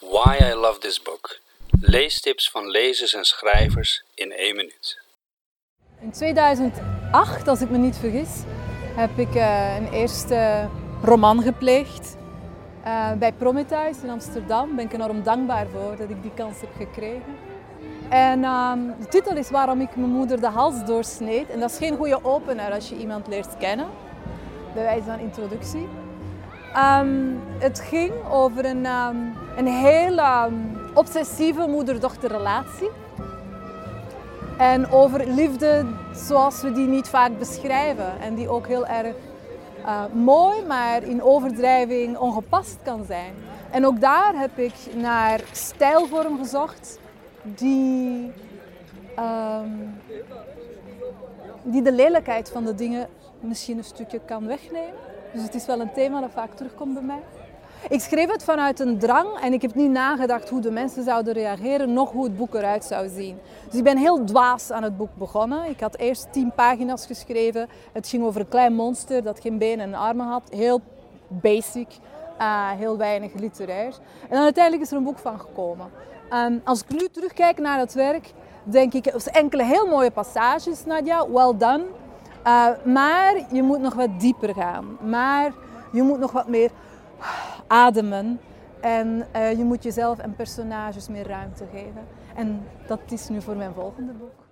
Why I Love This Book. Leestips van lezers en schrijvers in één minuut. In 2008, als ik me niet vergis, heb ik uh, een eerste roman gepleegd. Uh, bij Prometheus in Amsterdam ben ik enorm dankbaar voor dat ik die kans heb gekregen. En um, de titel is Waarom ik mijn moeder de hals doorsneed. En dat is geen goede opener als je iemand leert kennen, bij wijze van introductie. Um, het ging over een, um, een heel obsessieve moeder-dochterrelatie. En over liefde zoals we die niet vaak beschrijven. En die ook heel erg uh, mooi, maar in overdrijving ongepast kan zijn. En ook daar heb ik naar stijlvorm gezocht die, die de lelijkheid van de dingen misschien een stukje kan wegnemen. Dus het is wel een thema dat vaak terugkomt bij mij. Ik schreef het vanuit een drang en ik heb niet nagedacht hoe de mensen zouden reageren, nog hoe het boek eruit zou zien. Dus ik ben heel dwaas aan het boek begonnen. Ik had eerst tien pagina's geschreven. Het ging over een klein monster dat geen benen en armen had. Heel basic, uh, heel weinig literair. En dan uiteindelijk is er een boek van gekomen. Um, als ik nu terugkijk naar het werk, denk ik, enkele heel mooie passages, Nadia, well done. Uh, maar je moet nog wat dieper gaan. Maar je moet nog wat meer ademen. En uh, je moet jezelf en personages meer ruimte geven. En dat is nu voor mijn volgende boek.